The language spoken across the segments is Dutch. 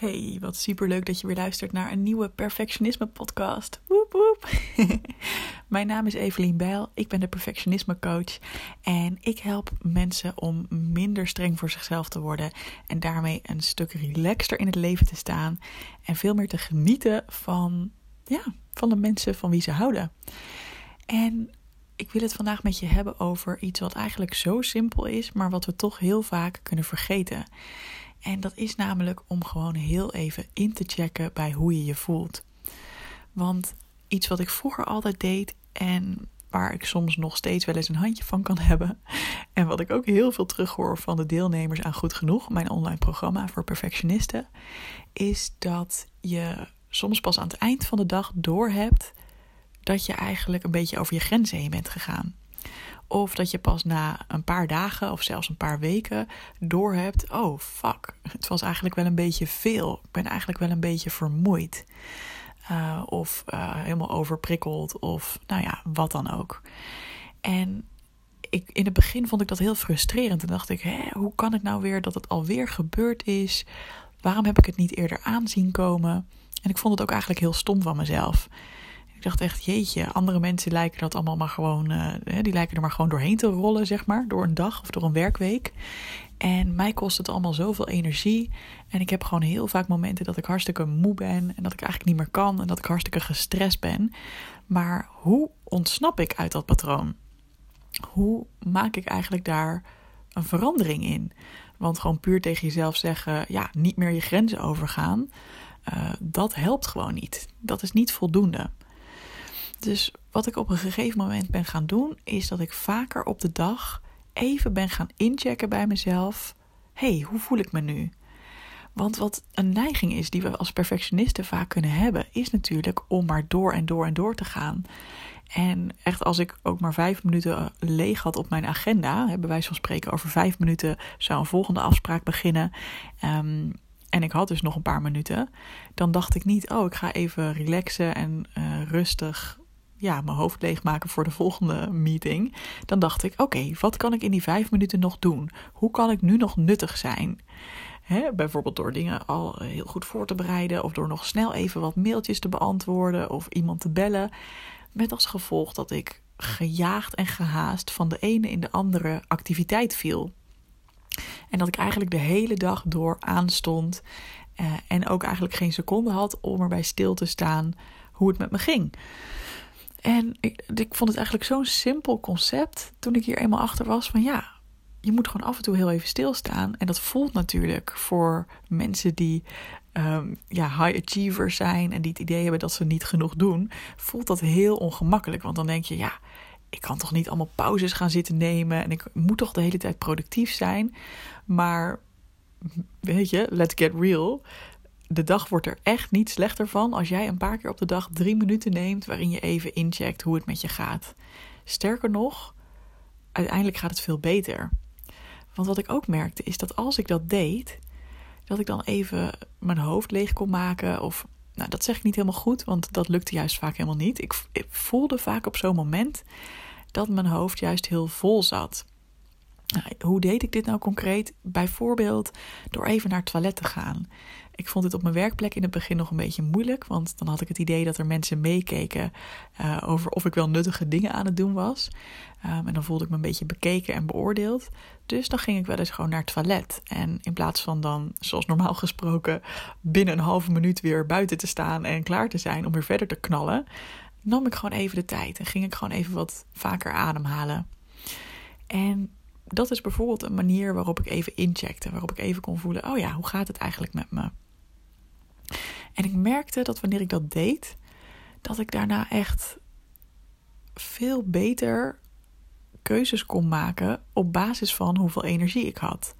Hey, wat superleuk dat je weer luistert naar een nieuwe Perfectionisme podcast. Woep woep. Mijn naam is Evelien Bijl, ik ben de Perfectionisme coach en ik help mensen om minder streng voor zichzelf te worden en daarmee een stuk relaxter in het leven te staan en veel meer te genieten van, ja, van de mensen van wie ze houden. En ik wil het vandaag met je hebben over iets wat eigenlijk zo simpel is, maar wat we toch heel vaak kunnen vergeten. En dat is namelijk om gewoon heel even in te checken bij hoe je je voelt. Want iets wat ik vroeger altijd deed en waar ik soms nog steeds wel eens een handje van kan hebben. En wat ik ook heel veel terughoor van de deelnemers aan Goed Genoeg, mijn online programma voor perfectionisten, is dat je soms pas aan het eind van de dag doorhebt dat je eigenlijk een beetje over je grenzen heen bent gegaan. Of dat je pas na een paar dagen of zelfs een paar weken doorhebt: oh fuck, het was eigenlijk wel een beetje veel. Ik ben eigenlijk wel een beetje vermoeid. Uh, of uh, helemaal overprikkeld, of nou ja, wat dan ook. En ik, in het begin vond ik dat heel frustrerend. En dacht ik: hè, hoe kan het nou weer dat het alweer gebeurd is? Waarom heb ik het niet eerder aanzien komen? En ik vond het ook eigenlijk heel stom van mezelf. Ik dacht echt, jeetje, andere mensen lijken dat allemaal maar gewoon, uh, die lijken er maar gewoon doorheen te rollen, zeg maar, door een dag of door een werkweek. En mij kost het allemaal zoveel energie. En ik heb gewoon heel vaak momenten dat ik hartstikke moe ben en dat ik eigenlijk niet meer kan en dat ik hartstikke gestrest ben. Maar hoe ontsnap ik uit dat patroon? Hoe maak ik eigenlijk daar een verandering in? Want gewoon puur tegen jezelf zeggen, ja, niet meer je grenzen overgaan, uh, dat helpt gewoon niet. Dat is niet voldoende. Dus wat ik op een gegeven moment ben gaan doen, is dat ik vaker op de dag even ben gaan inchecken bij mezelf. hey, hoe voel ik me nu? Want wat een neiging is die we als perfectionisten vaak kunnen hebben, is natuurlijk om maar door en door en door te gaan. En echt, als ik ook maar vijf minuten leeg had op mijn agenda, hebben wij van spreken over vijf minuten zou een volgende afspraak beginnen. Um, en ik had dus nog een paar minuten. Dan dacht ik niet, oh, ik ga even relaxen en uh, rustig ja, mijn hoofd leegmaken voor de volgende meeting. Dan dacht ik: oké, wat kan ik in die vijf minuten nog doen? Hoe kan ik nu nog nuttig zijn? He, bijvoorbeeld door dingen al heel goed voor te bereiden, of door nog snel even wat mailtjes te beantwoorden of iemand te bellen. Met als gevolg dat ik gejaagd en gehaast van de ene in de andere activiteit viel. En dat ik eigenlijk de hele dag door aanstond eh, en ook eigenlijk geen seconde had om erbij stil te staan hoe het met me ging. En ik, ik vond het eigenlijk zo'n simpel concept toen ik hier eenmaal achter was van ja, je moet gewoon af en toe heel even stilstaan. En dat voelt natuurlijk voor mensen die um, ja, high achievers zijn en die het idee hebben dat ze niet genoeg doen, voelt dat heel ongemakkelijk. Want dan denk je, ja, ik kan toch niet allemaal pauzes gaan zitten nemen en ik moet toch de hele tijd productief zijn. Maar weet je, let's get real de dag wordt er echt niet slechter van als jij een paar keer op de dag drie minuten neemt waarin je even incheckt hoe het met je gaat. Sterker nog, uiteindelijk gaat het veel beter. Want wat ik ook merkte is dat als ik dat deed, dat ik dan even mijn hoofd leeg kon maken. Of, nou, dat zeg ik niet helemaal goed, want dat lukte juist vaak helemaal niet. Ik, ik voelde vaak op zo'n moment dat mijn hoofd juist heel vol zat. Nou, hoe deed ik dit nou concreet? Bijvoorbeeld door even naar het toilet te gaan. Ik vond dit op mijn werkplek in het begin nog een beetje moeilijk, want dan had ik het idee dat er mensen meekeken uh, over of ik wel nuttige dingen aan het doen was. Um, en dan voelde ik me een beetje bekeken en beoordeeld. Dus dan ging ik wel eens gewoon naar het toilet. En in plaats van dan, zoals normaal gesproken, binnen een halve minuut weer buiten te staan en klaar te zijn om weer verder te knallen, nam ik gewoon even de tijd en ging ik gewoon even wat vaker ademhalen. En dat is bijvoorbeeld een manier waarop ik even incheckte, waarop ik even kon voelen: oh ja, hoe gaat het eigenlijk met me? Merkte dat wanneer ik dat deed, dat ik daarna echt veel beter keuzes kon maken op basis van hoeveel energie ik had.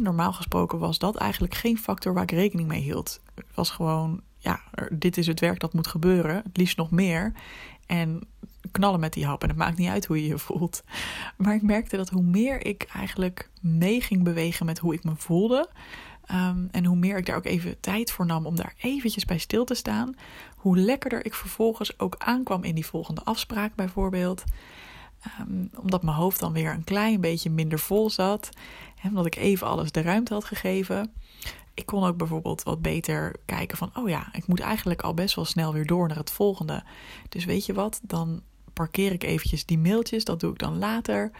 normaal gesproken was dat eigenlijk geen factor waar ik rekening mee hield. Het was gewoon, ja, dit is het werk dat moet gebeuren, het liefst nog meer. En knallen met die hap en het maakt niet uit hoe je je voelt. Maar ik merkte dat hoe meer ik eigenlijk mee ging bewegen met hoe ik me voelde, Um, en hoe meer ik daar ook even tijd voor nam om daar eventjes bij stil te staan, hoe lekkerder ik vervolgens ook aankwam in die volgende afspraak bijvoorbeeld. Um, omdat mijn hoofd dan weer een klein beetje minder vol zat. En omdat ik even alles de ruimte had gegeven. ik kon ook bijvoorbeeld wat beter kijken van, oh ja, ik moet eigenlijk al best wel snel weer door naar het volgende. Dus weet je wat, dan parkeer ik eventjes die mailtjes, dat doe ik dan later.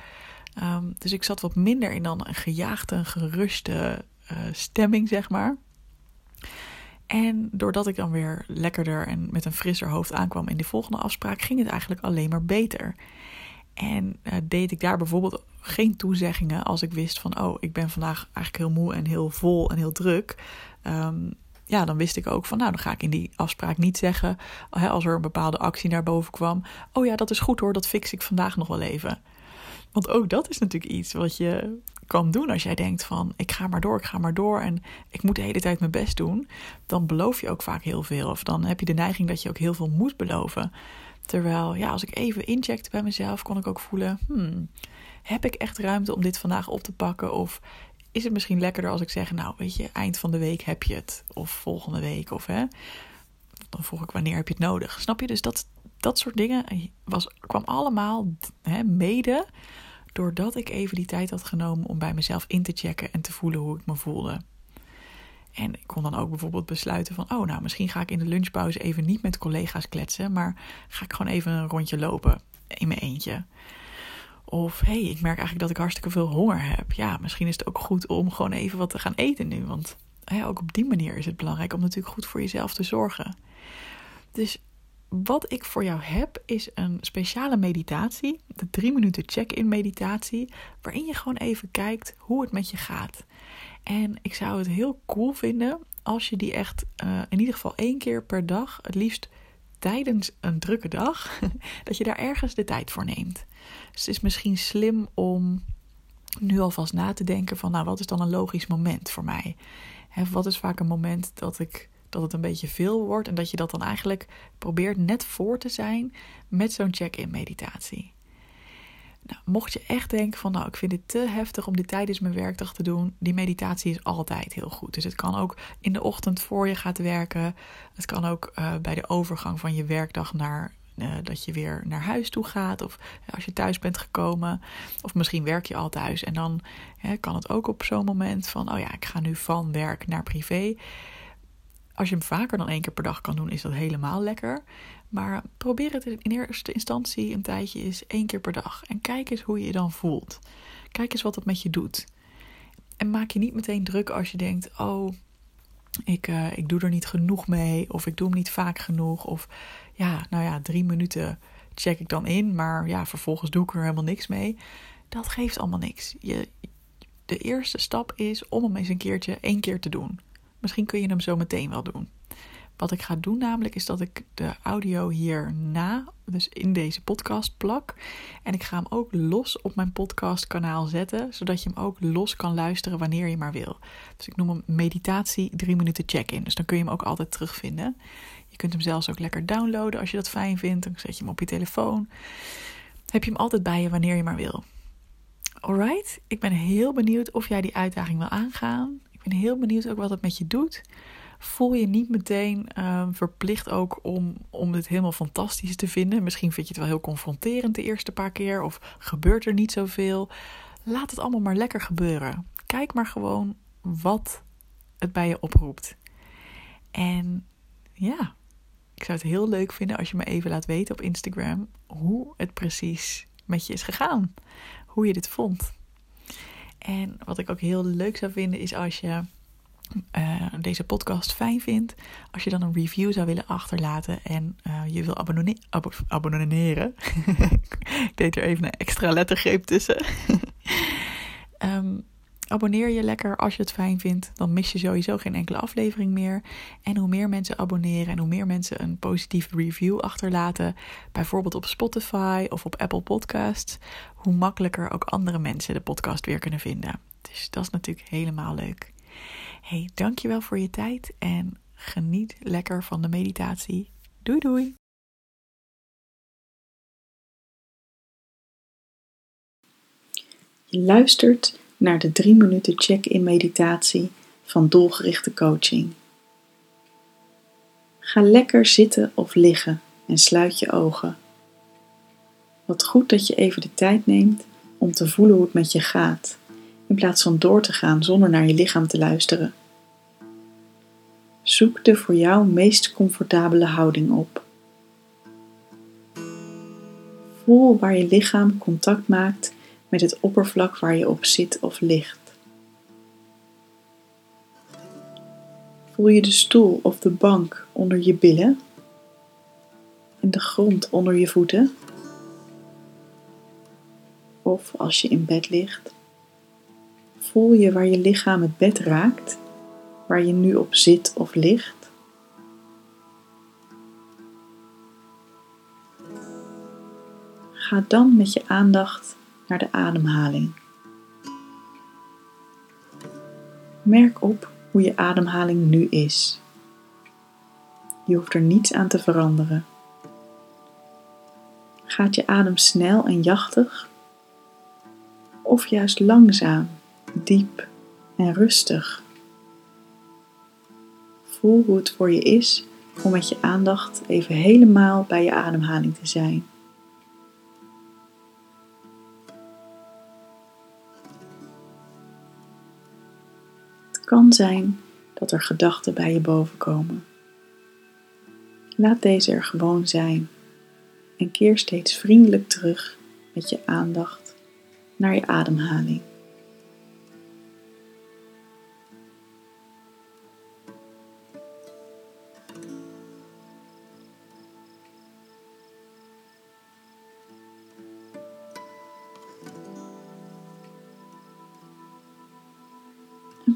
Ehm, dus ik zat wat minder in dan een gejaagde, geruste stemming, zeg maar. En doordat ik dan weer lekkerder en met een frisser hoofd aankwam in die volgende afspraak, ging het eigenlijk alleen maar beter. En uh, deed ik daar bijvoorbeeld geen toezeggingen als ik wist van, oh, ik ben vandaag eigenlijk heel moe en heel vol en heel druk. Um, ja, dan wist ik ook van, nou, dan ga ik in die afspraak niet zeggen, als er een bepaalde actie naar boven kwam, oh ja, dat is goed hoor, dat fix ik vandaag nog wel even. Want ook dat is natuurlijk iets wat je kan doen als jij denkt van ik ga maar door, ik ga maar door en ik moet de hele tijd mijn best doen. Dan beloof je ook vaak heel veel. Of dan heb je de neiging dat je ook heel veel moet beloven. Terwijl, ja, als ik even incheckte bij mezelf, kon ik ook voelen: hmm, heb ik echt ruimte om dit vandaag op te pakken? Of is het misschien lekkerder als ik zeg: Nou, weet je, eind van de week heb je het. Of volgende week. Of hè. Dan vroeg ik: Wanneer heb je het nodig? Snap je? Dus dat, dat soort dingen was, kwam allemaal hè, mede doordat ik even die tijd had genomen om bij mezelf in te checken en te voelen hoe ik me voelde. En ik kon dan ook bijvoorbeeld besluiten van, oh nou, misschien ga ik in de lunchpauze even niet met collega's kletsen, maar ga ik gewoon even een rondje lopen in mijn eentje. Of hé, hey, ik merk eigenlijk dat ik hartstikke veel honger heb. Ja, misschien is het ook goed om gewoon even wat te gaan eten nu. Want ook op die manier is het belangrijk om natuurlijk goed voor jezelf te zorgen. Dus wat ik voor jou heb is een speciale meditatie, de drie minuten check-in meditatie, waarin je gewoon even kijkt hoe het met je gaat. En ik zou het heel cool vinden als je die echt uh, in ieder geval één keer per dag, het liefst tijdens een drukke dag, dat je daar ergens de tijd voor neemt. Dus het is misschien slim om nu alvast na te denken van, nou, wat is dan een logisch moment voor mij? Hè, wat is vaak een moment dat ik dat het een beetje veel wordt en dat je dat dan eigenlijk probeert net voor te zijn met zo'n check-in meditatie. Nou, mocht je echt denken van nou ik vind het te heftig om dit tijdens mijn werkdag te doen, die meditatie is altijd heel goed. Dus het kan ook in de ochtend voor je gaat werken. Het kan ook uh, bij de overgang van je werkdag naar uh, dat je weer naar huis toe gaat. Of als je thuis bent gekomen. Of misschien werk je al thuis. En dan kan het ook op zo'n moment van: oh ja, ik ga nu van werk naar privé. Als je hem vaker dan één keer per dag kan doen, is dat helemaal lekker. Maar probeer het in eerste instantie een tijdje eens één keer per dag. En kijk eens hoe je je dan voelt. Kijk eens wat het met je doet. En maak je niet meteen druk als je denkt: oh, ik, uh, ik doe er niet genoeg mee. Of ik doe hem niet vaak genoeg. Of ja, nou ja, drie minuten check ik dan in. Maar ja, vervolgens doe ik er helemaal niks mee. Dat geeft allemaal niks. Je, de eerste stap is om hem eens een keertje één keer te doen. Misschien kun je hem zo meteen wel doen. Wat ik ga doen namelijk is dat ik de audio hierna, dus in deze podcast plak. En ik ga hem ook los op mijn podcastkanaal zetten, zodat je hem ook los kan luisteren wanneer je maar wil. Dus ik noem hem meditatie 3 minuten check-in. Dus dan kun je hem ook altijd terugvinden. Je kunt hem zelfs ook lekker downloaden als je dat fijn vindt. Dan zet je hem op je telefoon. Heb je hem altijd bij je wanneer je maar wil. Alright, ik ben heel benieuwd of jij die uitdaging wil aangaan. Ben heel benieuwd ook wat het met je doet. Voel je niet meteen um, verplicht ook om, om het helemaal fantastisch te vinden. Misschien vind je het wel heel confronterend de eerste paar keer. Of gebeurt er niet zoveel. Laat het allemaal maar lekker gebeuren. Kijk maar gewoon wat het bij je oproept. En ja, ik zou het heel leuk vinden als je me even laat weten op Instagram hoe het precies met je is gegaan. Hoe je dit vond. En wat ik ook heel leuk zou vinden is als je uh, deze podcast fijn vindt, als je dan een review zou willen achterlaten en uh, je wil abonneren. Ab abonneren. ik deed er even een extra lettergreep tussen. um, abonneer je lekker als je het fijn vindt. Dan mis je sowieso geen enkele aflevering meer. En hoe meer mensen abonneren en hoe meer mensen een positieve review achterlaten, bijvoorbeeld op Spotify of op Apple Podcasts, hoe makkelijker ook andere mensen de podcast weer kunnen vinden. Dus dat is natuurlijk helemaal leuk. Hey, dankjewel voor je tijd en geniet lekker van de meditatie. Doei doei! Je luistert naar de 3 minuten check-in meditatie van doelgerichte coaching. Ga lekker zitten of liggen en sluit je ogen. Wat goed dat je even de tijd neemt om te voelen hoe het met je gaat, in plaats van door te gaan zonder naar je lichaam te luisteren. Zoek de voor jou meest comfortabele houding op. Voel waar je lichaam contact maakt met het oppervlak waar je op zit of ligt. Voel je de stoel of de bank onder je billen en de grond onder je voeten? Of als je in bed ligt, voel je waar je lichaam het bed raakt, waar je nu op zit of ligt? Ga dan met je aandacht naar de ademhaling. Merk op hoe je ademhaling nu is. Je hoeft er niets aan te veranderen. Gaat je adem snel en jachtig? Of juist langzaam, diep en rustig? Voel hoe het voor je is om met je aandacht even helemaal bij je ademhaling te zijn. Kan zijn dat er gedachten bij je boven komen. Laat deze er gewoon zijn en keer steeds vriendelijk terug met je aandacht naar je ademhaling.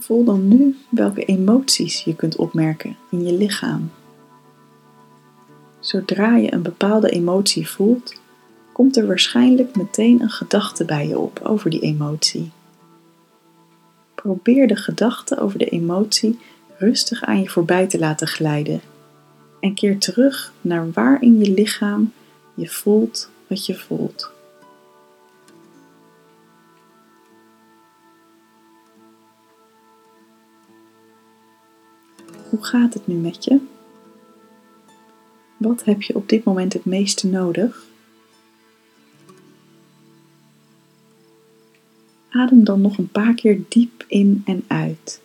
Voel dan nu welke emoties je kunt opmerken in je lichaam. Zodra je een bepaalde emotie voelt, komt er waarschijnlijk meteen een gedachte bij je op over die emotie. Probeer de gedachte over de emotie rustig aan je voorbij te laten glijden en keer terug naar waar in je lichaam je voelt wat je voelt. Hoe gaat het nu met je? Wat heb je op dit moment het meeste nodig? Adem dan nog een paar keer diep in en uit.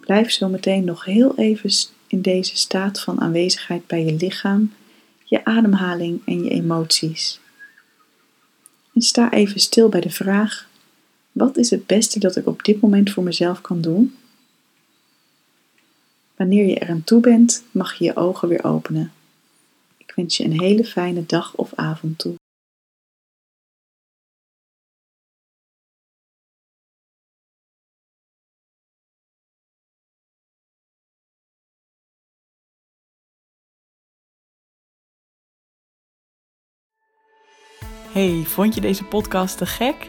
Blijf zo meteen nog heel even in deze staat van aanwezigheid bij je lichaam, je ademhaling en je emoties. En sta even stil bij de vraag: wat is het beste dat ik op dit moment voor mezelf kan doen? Wanneer je er aan toe bent, mag je je ogen weer openen. Ik wens je een hele fijne dag of avond toe. Hey, vond je deze podcast te gek?